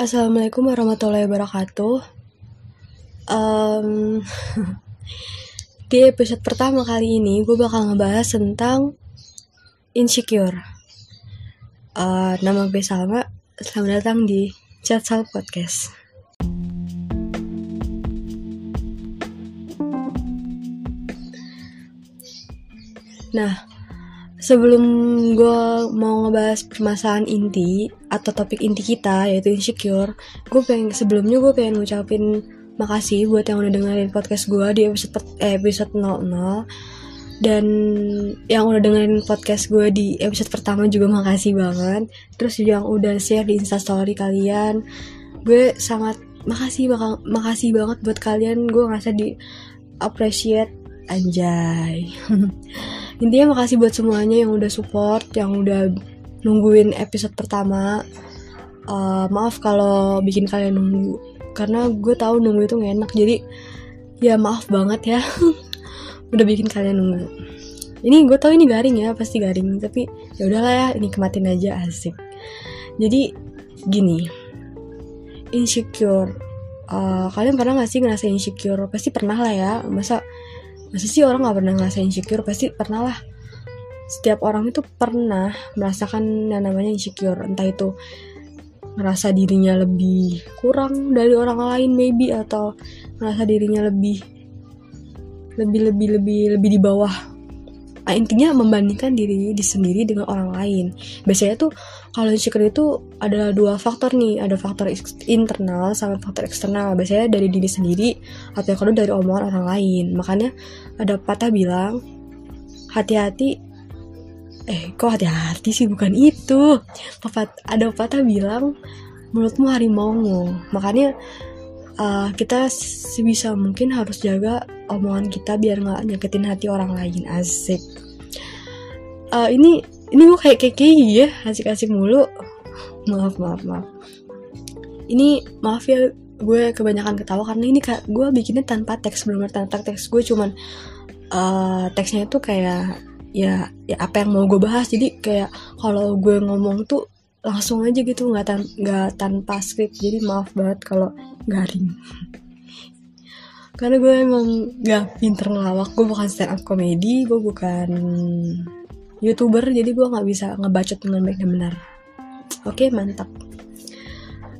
Assalamualaikum warahmatullahi wabarakatuh. Um, di episode pertama kali ini, gue bakal ngebahas tentang insecure. Uh, nama gue Salma. Selamat datang di Chat Sal Podcast. Nah, sebelum gue mau ngebahas permasalahan inti atau topik inti kita yaitu insecure gue pengen sebelumnya gue pengen ngucapin makasih buat yang udah dengerin podcast gue di episode eh, episode 00 dan yang udah dengerin podcast gue di episode pertama juga makasih banget. Terus yang udah share di instastory kalian gue sangat makasih bakal makasih banget buat kalian. Gue ngerasa di appreciate. Anjay intinya makasih buat semuanya yang udah support yang udah nungguin episode pertama. Uh, maaf kalau bikin kalian nunggu karena gue tahu nunggu itu gak enak. Jadi ya maaf banget ya udah bikin kalian nunggu. Ini gue tahu ini garing ya pasti garing tapi ya udahlah ya ini kematin aja asik. Jadi gini insecure. Uh, kalian pernah gak sih ngerasa insecure? Pasti pernah lah ya masa masa sih orang nggak pernah ngerasain insecure? Pasti pernah lah. Setiap orang itu pernah merasakan yang namanya insecure. Entah itu ngerasa dirinya lebih kurang dari orang lain maybe atau ngerasa dirinya lebih lebih lebih lebih lebih di bawah intinya membandingkan diri di sendiri dengan orang lain. Biasanya tuh kalau insecure itu ada dua faktor nih. Ada faktor internal sama faktor eksternal. Biasanya dari diri sendiri atau kedua dari omongan orang lain. Makanya ada patah bilang hati-hati. Eh kok hati-hati sih? Bukan itu. Ada patah bilang mulutmu harimau makanya uh, kita sebisa mungkin harus jaga omongan kita biar nggak nyakitin hati orang lain asik. Uh, ini ini gue kayak kayak ya asik-asik mulu. Maaf maaf maaf. Ini maaf ya gue kebanyakan ketawa karena ini kak gue bikinnya tanpa teks belum tanpa teks. Gue cuman uh, teksnya itu kayak ya ya apa yang mau gue bahas. Jadi kayak kalau gue ngomong tuh langsung aja gitu nggak tan nggak tanpa skrip jadi maaf banget kalau garing karena gue emang gak pinter ngelawak. Gue bukan stand up comedy gue bukan youtuber jadi gue nggak bisa ngebacot dengan baik dan benar. Oke mantap.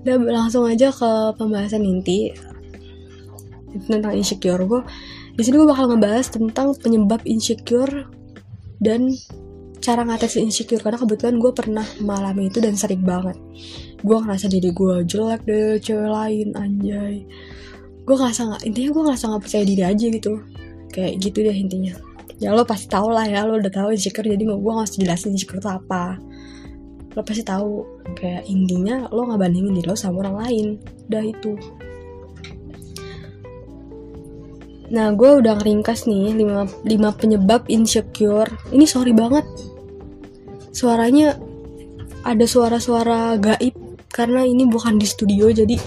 Udah langsung aja ke pembahasan inti tentang insecure. Gue di sini gue bakal ngebahas tentang penyebab insecure dan cara ngatasi insecure karena kebetulan gue pernah mengalami itu dan sering banget. Gue ngerasa diri gue jelek deh cewek lain anjay. Gue ngerasa nggak intinya gue ngerasa nggak percaya diri aja gitu. Kayak gitu deh intinya. Ya lo pasti tau lah ya lo udah tahu insecure jadi gue gak usah jelasin insecure itu apa. Lo pasti tahu kayak intinya lo nggak bandingin diri lo sama orang lain. Udah itu. Nah gue udah ngeringkas nih 5, 5 penyebab insecure. Ini sorry banget suaranya ada suara-suara gaib karena ini bukan di studio jadi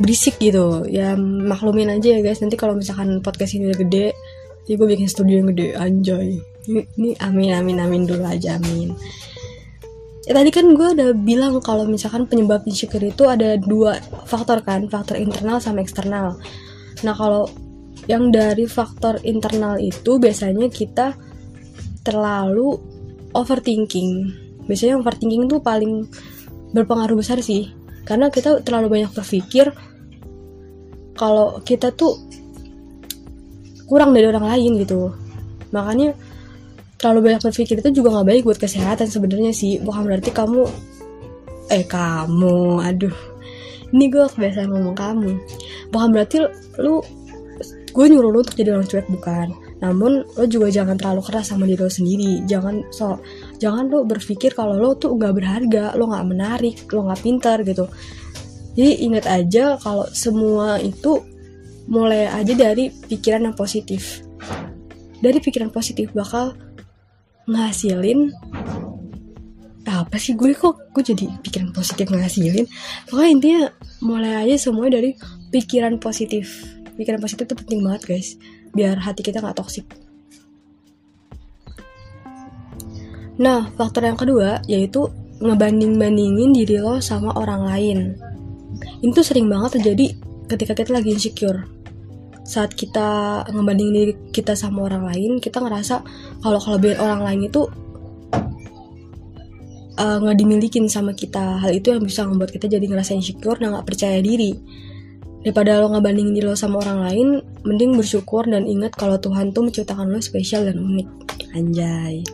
berisik gitu. Ya maklumin aja ya guys. Nanti kalau misalkan podcast ini udah gede jadi gue bikin studio yang gede. Anjay. Ini, ini amin amin amin dulu aja amin. Ya tadi kan gue udah bilang kalau misalkan penyebab insecure itu ada dua faktor kan faktor internal sama eksternal. Nah kalau yang dari faktor internal itu biasanya kita terlalu overthinking. Biasanya overthinking tuh paling berpengaruh besar sih. Karena kita terlalu banyak berpikir kalau kita tuh kurang dari orang lain gitu. Makanya terlalu banyak berpikir itu juga nggak baik buat kesehatan sebenarnya sih. Bukan berarti kamu eh kamu aduh. Ini gue kebiasaan ngomong kamu. Bukan berarti lu gue nyuruh lu untuk jadi orang cuek bukan namun lo juga jangan terlalu keras sama diri lo sendiri. Jangan so jangan lo berpikir kalau lo tuh nggak berharga lo nggak menarik lo nggak pintar gitu. Jadi ingat aja kalau semua itu mulai aja dari pikiran yang positif. Dari pikiran positif bakal ngasilin apa sih gue kok? Gue jadi pikiran positif ngasilin? Pokoknya intinya mulai aja semua dari pikiran positif. Pikiran positif itu penting banget guys biar hati kita nggak toksik nah faktor yang kedua yaitu ngebanding bandingin diri lo sama orang lain. Ini tuh sering banget terjadi ketika kita lagi insecure. Saat kita ngebandingin diri kita sama orang lain kita ngerasa kalau kelebihan orang lain itu uh, nggak dimilikin sama kita. Hal itu yang bisa membuat kita jadi ngerasa insecure dan nggak percaya diri. Daripada lo ngebandingin diri lo sama orang lain mending bersyukur dan ingat kalau Tuhan tuh menciptakan lo spesial dan unik. Anjay.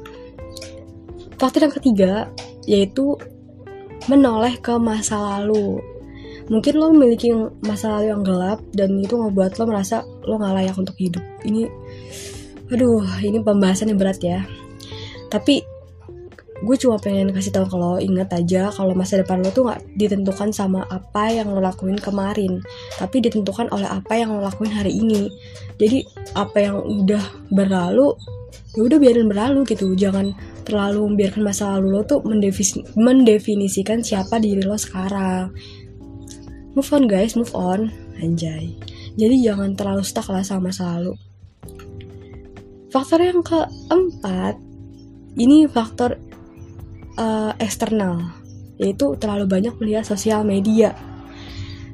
Faktor yang ketiga yaitu menoleh ke masa lalu. Mungkin lo memiliki masa lalu yang gelap dan itu ngebuat lo merasa lo gak layak untuk hidup. Ini aduh ini pembahasan yang berat ya. Tapi gue cuma pengen kasih tahu kalau inget aja kalau masa depan lo tuh nggak ditentukan sama apa yang lo lakuin kemarin tapi ditentukan oleh apa yang lo lakuin hari ini. Jadi apa yang udah berlalu ya udah biarin berlalu gitu. Jangan terlalu membiarkan masa lalu lo tuh mendefinisikan siapa diri lo sekarang. Move on guys. Move on. Anjay. Jadi jangan terlalu stuck lah sama masa lalu. Faktor yang keempat ini faktor uh, eksternal. Yaitu terlalu banyak melihat sosial media.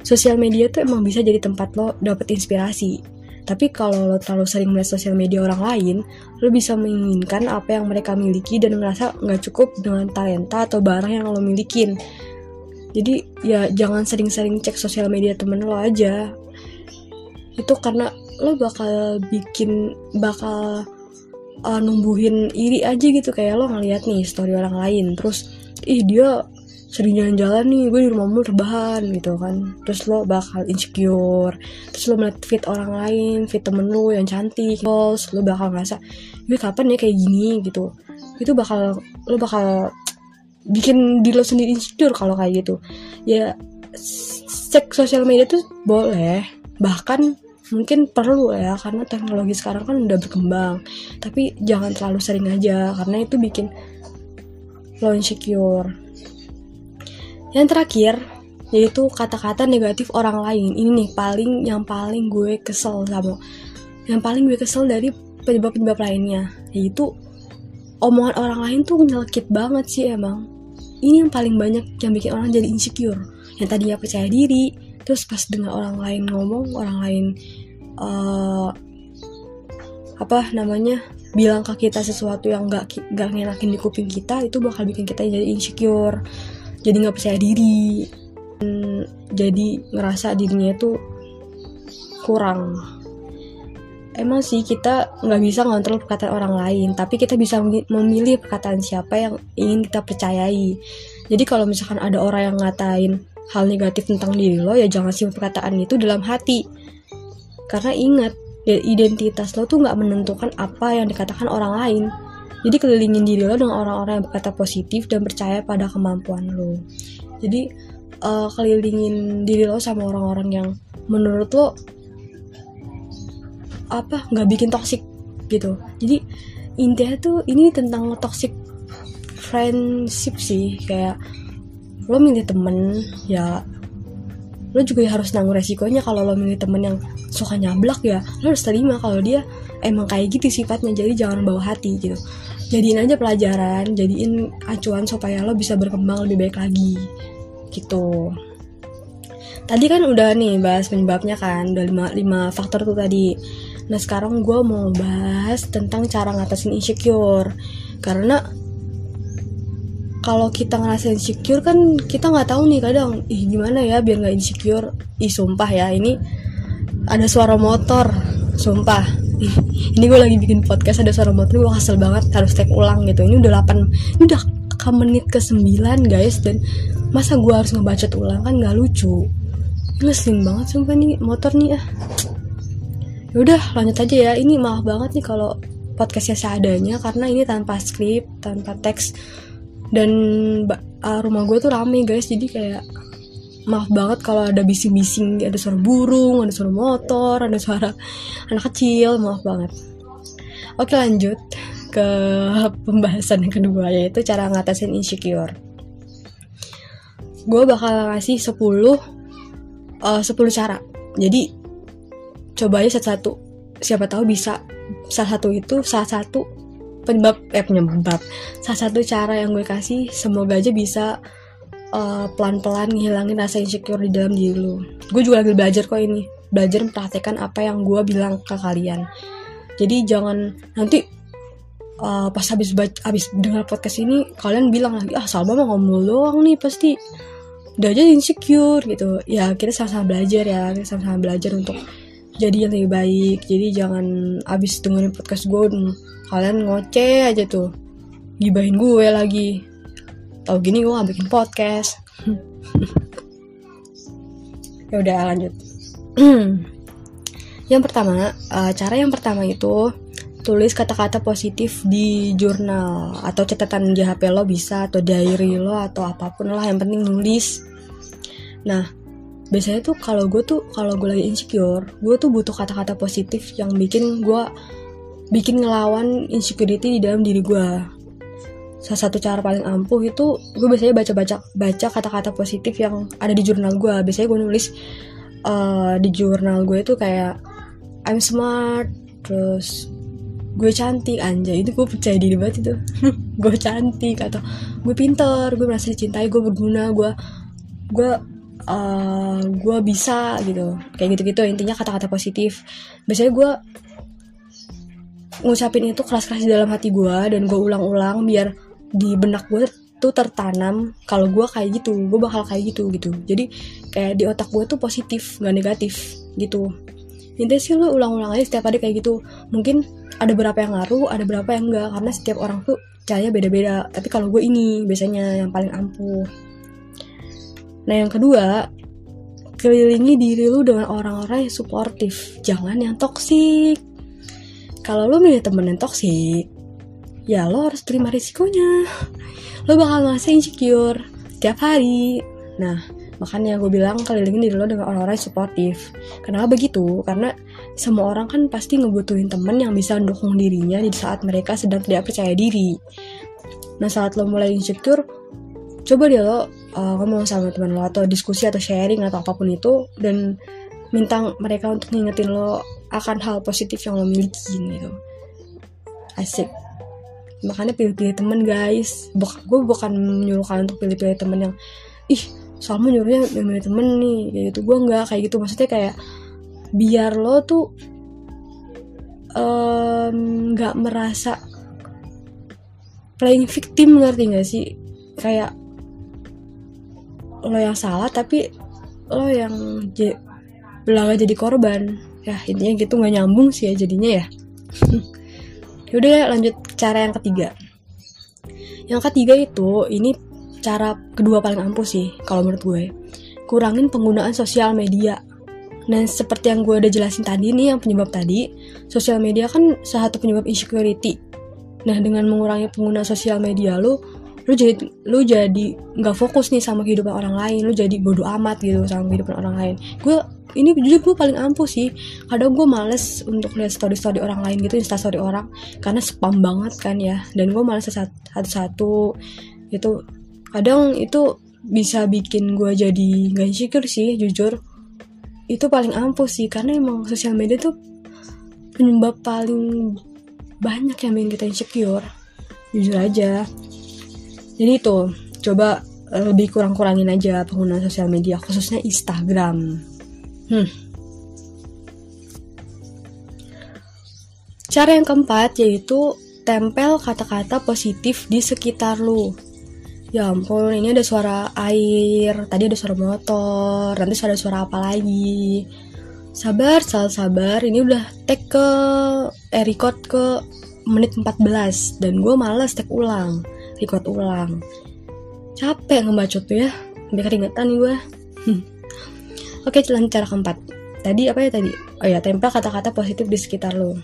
Sosial media tuh emang bisa jadi tempat lo dapet inspirasi. Tapi kalau lo terlalu sering melihat sosial media orang lain lo bisa menginginkan apa yang mereka miliki dan merasa nggak cukup dengan talenta atau barang yang lo milikin. Jadi ya jangan sering-sering cek sosial media temen lo aja. Itu karena lo bakal bikin bakal uh, numbuhin iri aja gitu. Kayak lo ngeliat nih story orang lain terus ih dia sering jalan-jalan nih gue di rumah mulu rebahan gitu kan. Terus lo bakal insecure. Terus lo melihat fit orang lain fit temen lo yang cantik terus lo bakal ngerasa gue kapan ya kayak gini gitu. Itu bakal lo bakal bikin diri lo sendiri insecure kalau kayak gitu. Ya cek sosial media tuh boleh bahkan mungkin perlu ya karena teknologi sekarang kan udah berkembang. Tapi jangan terlalu sering aja karena itu bikin lo insecure. Yang terakhir yaitu kata-kata negatif orang lain. Ini nih paling yang paling gue kesel sama yang paling gue kesel dari penyebab-penyebab lainnya yaitu omongan orang lain tuh nyelekit banget sih emang. Ini yang paling banyak yang bikin orang jadi insecure. Yang tadinya percaya diri terus pas dengar orang lain ngomong orang lain uh, apa namanya bilang ke kita sesuatu yang gak gak ngenakin di kuping kita itu bakal bikin kita jadi insecure jadi nggak percaya diri jadi ngerasa dirinya itu kurang. Emang sih kita nggak bisa ngontrol perkataan orang lain tapi kita bisa memilih perkataan siapa yang ingin kita percayai. Jadi kalau misalkan ada orang yang ngatain hal negatif tentang diri lo ya jangan simpan perkataan itu dalam hati. Karena ingat identitas lo tuh nggak menentukan apa yang dikatakan orang lain. Jadi kelilingin diri lo dengan orang-orang yang berkata positif dan percaya pada kemampuan lo. Jadi uh, kelilingin diri lo sama orang-orang yang menurut lo apa nggak bikin toxic gitu. Jadi intinya tuh ini tentang toxic friendship sih. Kayak lo milih temen ya lo juga harus nanggung resikonya. Kalau lo milih temen yang suka nyablak ya lo harus terima kalau dia emang kayak gitu sifatnya. Jadi jangan bawa hati gitu. Jadiin aja pelajaran jadiin acuan supaya lo bisa berkembang lebih baik lagi gitu. Tadi kan udah nih bahas penyebabnya kan udah lima, lima faktor tuh tadi. Nah sekarang gue mau bahas tentang cara ngatasin insecure. Karena kalau kita ngerasa insecure kan kita nggak tahu nih kadang ih gimana ya biar nggak insecure? Ih sumpah ya ini ada suara motor sumpah. Ih, ini gue lagi bikin podcast ada suara motor gue hasil banget harus take ulang gitu. Ini udah 8 ini udah ke menit ke 9 guys dan masa gue harus ngebacot ulang? Kan nggak lucu. Ngeselin banget sumpah nih motor nih ah. Ya udah lanjut aja ya. Ini maaf banget nih kalau podcastnya seadanya karena ini tanpa skrip tanpa teks dan uh, rumah gue tuh rame guys. Jadi kayak maaf banget kalau ada bising-bising. Ada suara burung ada suara motor ada suara anak kecil. Maaf banget. Oke lanjut ke pembahasan yang kedua yaitu cara ngatasin insecure. Gue bakal ngasih 10 uh, 10 cara. Jadi coba aja satu-satu. Siapa tahu bisa salah satu itu salah satu penyebab eh penyebab. Salah satu cara yang gue kasih semoga aja bisa uh, pelan-pelan ngilangin rasa insecure di dalam diri lu. Gue juga lagi belajar kok ini. Belajar mempraktekkan apa yang gue bilang ke kalian. Jadi jangan nanti uh, pas habis habis dengar podcast ini kalian bilang lagi ah Salma mau ngomong doang nih pasti. Udah aja insecure gitu. Ya kita sama-sama belajar ya. Kita sama-sama belajar untuk jadi yang lebih baik. Jadi jangan abis dengerin podcast gue kalian ngoceh aja tuh. Gibahin gue lagi. Tau gini gue gak bikin podcast. Ya udah lanjut. Yang pertama uh, cara yang pertama itu tulis kata-kata positif di jurnal atau catatan di HP lo bisa atau diary lo atau apa pun lah yang penting nulis. Nah biasanya tuh kalau gue tuh kalau gue lagi insecure gue tuh butuh kata-kata positif yang bikin gue bikin ngelawan insecurity di dalam diri gue salah satu cara paling ampuh itu gue biasanya baca-baca baca kata-kata positif yang ada di jurnal gue biasanya gue nulis uh, di jurnal gue itu kayak I'm smart terus gue cantik anjay. Itu gue percaya diri banget itu. Gue cantik atau gue pinter gue merasa dicintai gue berguna gue gue uh, gue bisa gitu. Kayak gitu-gitu intinya kata-kata positif. Biasanya gue ngucapin itu keras-keras di dalam hati gue dan gue ulang-ulang biar di benak gue tuh tertanam kalau gue kayak gitu gue bakal kayak gitu gitu. Jadi kayak di otak gue tuh positif nggak negatif gitu. Intinya sih lo ulang-ulang aja setiap hari kayak gitu. Mungkin ada berapa yang ngaruh ada berapa yang enggak karena setiap orang tuh caranya beda-beda. Tapi kalau gue ini biasanya yang paling ampuh Nah yang kedua, kelilingi diri lu dengan orang-orang yang suportif, jangan yang toksik. Kalau lu milih temen yang toksik, ya lo harus terima risikonya. Lo bakal ngerasa insecure setiap hari. Nah, makanya gue bilang kelilingi diri lo dengan orang-orang yang suportif. Kenapa begitu? Karena semua orang kan pasti ngebutuhin temen yang bisa mendukung dirinya di saat mereka sedang tidak percaya diri. Nah saat lo mulai insecure, coba deh lo uh, ngomong sama teman lo atau diskusi atau sharing atau apa pun itu dan minta mereka untuk ngingetin lo akan hal positif yang lo miliki gitu. Asik. Makanya pilih-pilih temen guys. Buk gue bukan menyuruh kalian untuk pilih-pilih temen yang ih Salma nyuruhnya milih temen nih. Kayak gitu. Gue nggak kayak gitu. Maksudnya kayak biar lo tuh nggak um, merasa playing victim ngerti gak sih? Kayak lo yang salah tapi lo yang belaga jadi korban. Ya intinya gitu nggak nyambung sih ya jadinya ya. Yaudah lanjut cara yang ketiga. Yang ketiga itu ini cara kedua paling ampuh sih kalau menurut gue. Kurangin penggunaan sosial media. Dan seperti yang gue udah jelasin tadi nih yang penyebab tadi sosial media kan salah satu penyebab insecurity. Nah dengan mengurangi penggunaan sosial media lo lu jadi lu jadi nggak fokus nih sama kehidupan orang lain lu jadi bodoh amat gitu sama kehidupan orang lain. Gue ini jujur gue paling ampuh sih. Kadang gue males untuk lihat story story orang lain gitu insta story orang karena spam banget kan ya. Dan gue males satu-satu itu kadang itu bisa bikin gue jadi nggak insecure sih jujur. Itu paling ampuh sih karena emang sosial media tuh penyebab paling banyak yang bikin kita insecure. Jujur aja jadi itu coba eh, lebih kurang-kurangin aja penggunaan sosial media khususnya Instagram. Hmm. cara yang keempat yaitu tempel kata-kata positif di sekitar lu. Ya ampun ini ada suara air tadi ada suara motor nanti ada suara apa lagi. Sabar sabar sabar ini udah tag ke eh, record ke menit 14 dan gue males tag ulang record ulang. Capek ngebacot tuh ya biar keringetan gue hmm. oke lanjut cara keempat. Tadi apa ya tadi? Oh ya tempel kata-kata positif di sekitar lo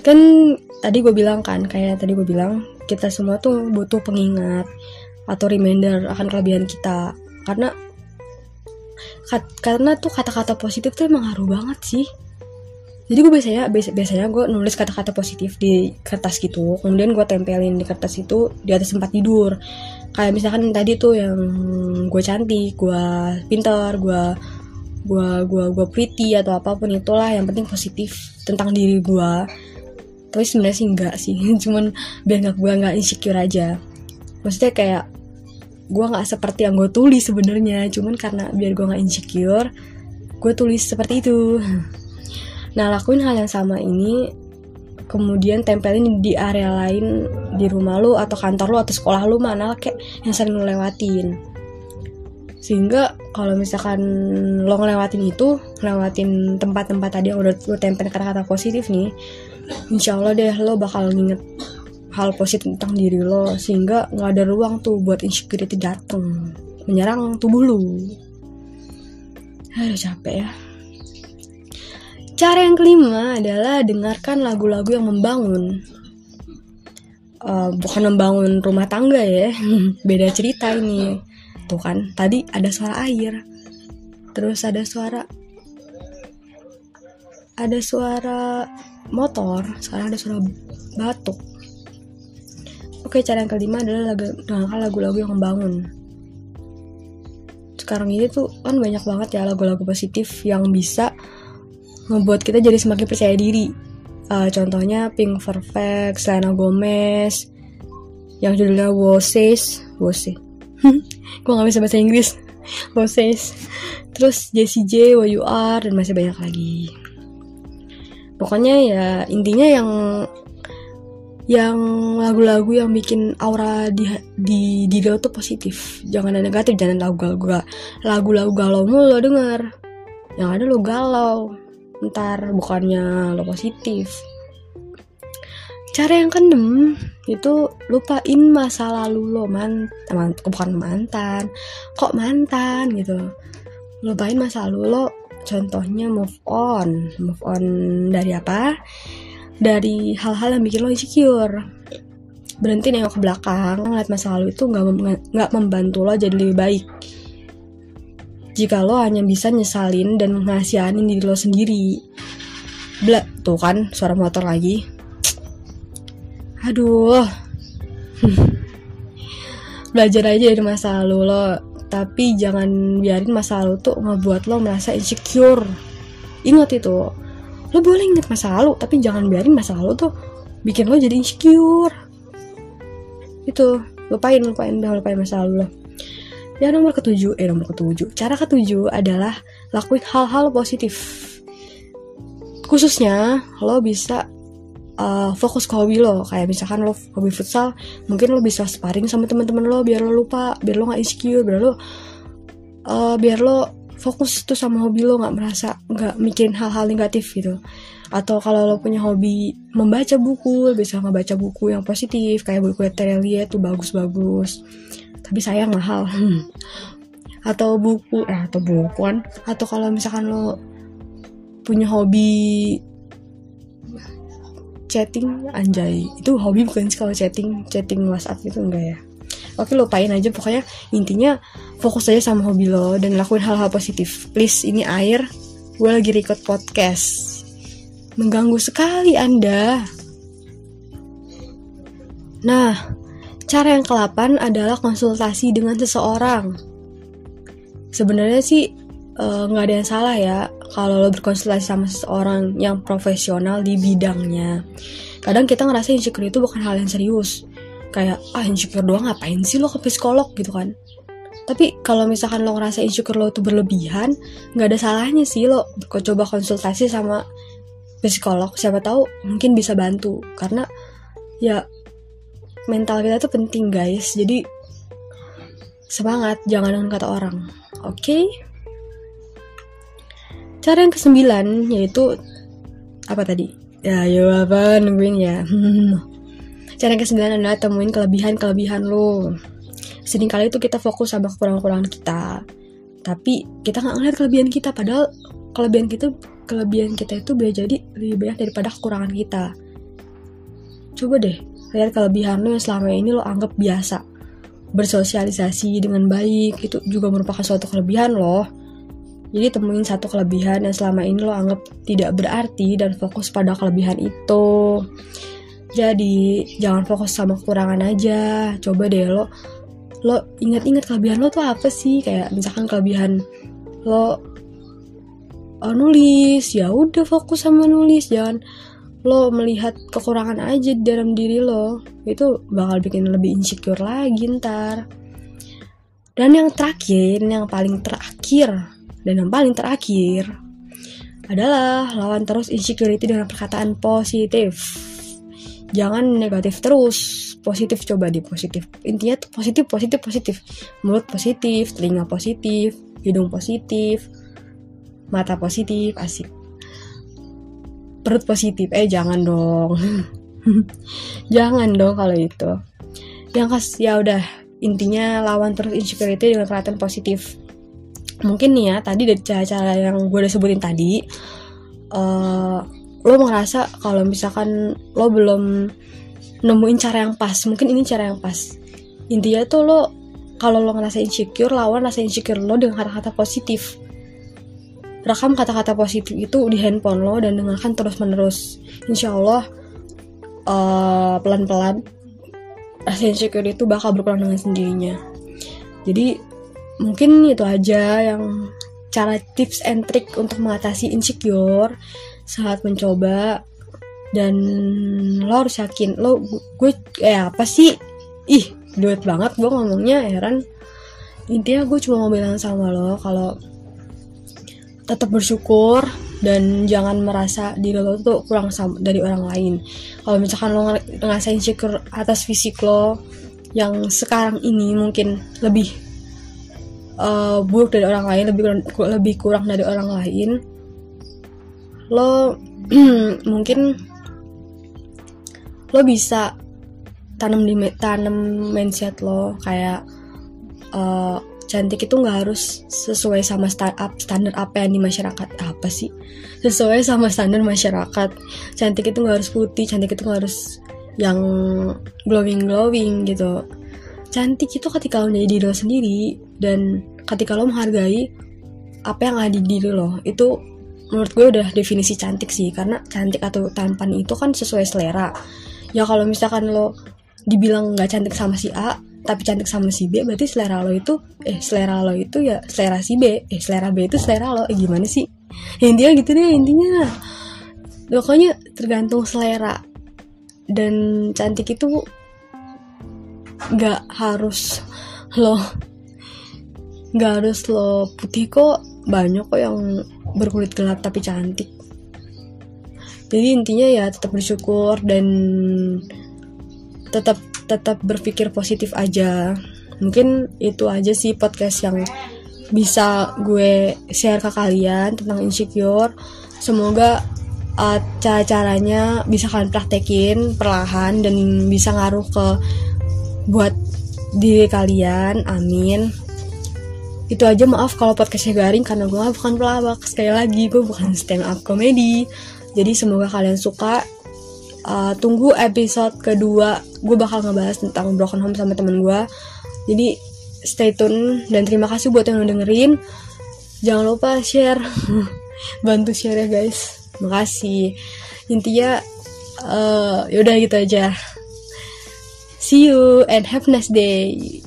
kan tadi gue bilang kan kayak tadi gue bilang kita semua tuh butuh pengingat atau reminder akan kelebihan kita. Karena kat, karena tuh kata-kata positif tuh emang ngaruh banget sih jadi gue biasanya biasanya gue nulis kata-kata positif di kertas gitu. Kemudian gue tempelin di kertas itu di atas tempat tidur. Kayak misalkan tadi tuh yang gue cantik gue pintar gue gue gue gue pretty atau apa pun itulah yang penting positif tentang diri gue tapi sebenarnya sih enggak sih cuman biar nggak gue nggak insecure aja. Maksudnya kayak gue nggak seperti yang gue tulis sebenarnya cuman karena biar gue nggak insecure gue tulis seperti itu nah lakuin hal yang sama ini kemudian tempelin di area lain di rumah lu atau kantor lu atau sekolah lu mana kayak yang sering lu lewatin. Sehingga kalau misalkan lo ngelewatin itu ngelewatin tempat-tempat tadi yang udah lo tempel kata-kata positif nih insya Allah deh lo bakal nginget hal positif tentang diri lo sehingga nggak ada ruang tuh buat insecurity dateng menyerang tubuh lo aduh capek ya Cara yang kelima adalah dengarkan lagu-lagu yang membangun. Uh, bukan membangun rumah tangga ya, beda cerita ini. Tuh kan, tadi ada suara air, terus ada suara, ada suara motor, sekarang ada suara batuk. Oke, cara yang kelima adalah lagu, dengarkan lagu-lagu yang membangun. Sekarang ini tuh kan banyak banget ya lagu-lagu positif yang bisa ngebuat kita jadi semakin percaya diri. Uh, contohnya Pink Perfect, Selena Gomez, yang judulnya Woses, Woses. Gue gak bisa bahasa Inggris. Woses. Terus Jessie J, Who You Are, dan masih banyak lagi. Pokoknya ya intinya yang yang lagu-lagu yang bikin aura di di di lo tuh positif jangan ada negatif jangan lagu-lagu lagu-lagu galau lo denger yang ada lo galau ntar bukannya lo positif. Cara yang keenem itu lupain masa lalu lo man, man bukan mantan kok mantan gitu. Lupain masa lalu lo contohnya move on. Move on dari apa? Dari hal-hal yang bikin lo insecure. Berhenti nengok ke belakang ngeliat masa lalu itu nggak nggak membantu lo jadi lebih baik jika lo hanya bisa nyesalin dan ngasihanin diri lo sendiri. Bla, tuh kan suara motor lagi. Aduh. Belajar aja dari masa lalu lo, tapi jangan biarin masa lalu tuh ngebuat lo merasa insecure. Ingat itu. Lo boleh inget masa lalu, tapi jangan biarin masa lalu tuh bikin lo jadi insecure. Itu, lupain, lupain, lupain masa lalu lo. Yang nomor ketujuh, eh nomor ketujuh, cara ketujuh adalah lakuin hal-hal positif. Khususnya lo bisa uh, fokus ke hobi lo, kayak misalkan lo hobi futsal, mungkin lo bisa sparring sama teman-teman lo biar lo lupa, biar lo nggak insecure, biar lo uh, biar lo fokus tuh sama hobi lo nggak merasa nggak mikirin hal-hal negatif gitu. Atau kalau lo punya hobi membaca buku bisa ngebaca buku yang positif kayak buku Terelia tuh bagus-bagus tapi sayang mahal. Atau buku eh atau buku kan. Atau kalau misalkan lo punya hobi chatting anjay. Itu hobi bukan sih kalau chatting. Chatting WhatsApp itu enggak ya. Oke lupain aja. Pokoknya intinya fokus aja sama hobi lo dan lakuin hal-hal positif. Please ini air. Gue lagi record podcast. Mengganggu sekali anda. Nah Cara yang ke-8 adalah konsultasi dengan seseorang. Sebenarnya sih eh, nggak uh, ada yang salah ya kalau lo berkonsultasi sama seseorang yang profesional di bidangnya. Kadang kita ngerasa insecure itu bukan hal yang serius. Kayak, ah insecure doang ngapain sih lo ke psikolog gitu kan. Tapi kalau misalkan lo ngerasa insecure lo itu berlebihan, nggak ada salahnya sih lo coba konsultasi sama psikolog. Siapa tahu mungkin bisa bantu. Karena ya mental kita tuh penting guys. Jadi semangat jangan dengan kata orang. Oke? Okay? cara yang kesembilan yaitu apa tadi? Ya ya apa nungguin ya. Cara yang kesembilan adalah temuin kelebihan kelebihan lo. Kali itu kita fokus sama kekurangan-kekurangan kita. Tapi kita nggak ngeliat kelebihan kita. Padahal kelebihan kita kelebihan kita itu bisa jadi lebih banyak daripada kekurangan kita. Coba deh lihat kelebihan lo yang selama ini lo anggap biasa. Bersosialisasi dengan baik itu juga merupakan suatu kelebihan loh. Jadi temuin satu kelebihan yang selama ini lo anggap tidak berarti dan fokus pada kelebihan itu. Jadi jangan fokus sama kekurangan aja. Coba deh lo lo ingat-ingat kelebihan lo tuh apa sih? Kayak misalkan kelebihan lo oh, nulis. Ya udah fokus sama nulis. Jangan lo melihat kekurangan aja di dalam diri lo itu bakal bikin lebih insecure lagi ntar. Dan yang terakhir yang paling terakhir dan yang paling terakhir adalah lawan terus insecurity dengan perkataan positif. Jangan negatif terus positif coba di positif. Intinya tuh positif positif positif. Mulut positif telinga positif hidung positif mata positif asik perut positif. Eh jangan dong. Jangan dong kalau itu. Yang kas ya udah intinya lawan terus insecurity dengan perhatian positif. Mungkin nih ya tadi dari cara-cara yang gue udah sebutin tadi uh, lo ngerasa kalau misalkan lo belum nemuin cara yang pas. Mungkin ini cara yang pas. Intinya tuh lo kalau lo ngerasa insecure lawan rasa insecure lo dengan kata-kata positif rekam kata-kata positif itu di handphone lo dan dengarkan terus menerus insya Allah uh, pelan-pelan rasa insecure itu bakal berkurang dengan sendirinya. Jadi mungkin itu aja yang cara tips and trick untuk mengatasi insecure. Saat mencoba dan lo harus yakin lo gue eh apa sih? Ih duet banget gue ngomongnya heran. Intinya gue cuma mau bilang sama lo kalau tetap bersyukur dan jangan merasa diri lo tuh kurang sama dari orang lain. Kalau misalkan lo ngerasain insecure atas fisik lo yang sekarang ini mungkin lebih uh, buruk dari orang lain lebih lebih kurang dari orang lain lo mungkin lo bisa tanam di tanam mindset lo kayak uh, cantik itu nggak harus sesuai sama startup standar apa yang di masyarakat. Apa sih? Sesuai sama standar masyarakat. Cantik itu nggak harus putih cantik itu nggak harus yang glowing glowing gitu. Cantik itu ketika lo jadi diri lo sendiri dan ketika lo menghargai apa yang ada di diri lo itu menurut gue udah definisi cantik sih. Karena cantik atau tampan itu kan sesuai selera. Ya kalau misalkan lo dibilang nggak cantik sama si A tapi cantik sama si B berarti selera lo itu eh selera lo itu ya selera si B. Eh selera B itu selera lo. Eh gimana sih? Ya, intinya gitu deh intinya. Pokoknya tergantung selera. Dan cantik itu nggak harus lo nggak harus lo putih kok banyak kok yang berkulit gelap tapi cantik. Jadi intinya ya tetap bersyukur dan tetap tetap berpikir positif aja. Mungkin itu aja sih podcast yang bisa gue share ke kalian tentang insecure. Semoga uh, cara-caranya bisa kalian praktekin perlahan dan bisa ngaruh ke buat diri kalian. Amin. Itu aja maaf kalau podcastnya garing karena gue bukan pelawak. Sekali lagi gue bukan stand up comedy. Jadi semoga kalian suka uh, tunggu episode kedua. Gue bakal ngebahas tentang broken home sama temen gue jadi stay tune dan terima kasih buat yang udah dengerin. Jangan lupa share. Bantu share ya guys. Makasih. Intinya uh, yaudah gitu aja. See you and have a nice day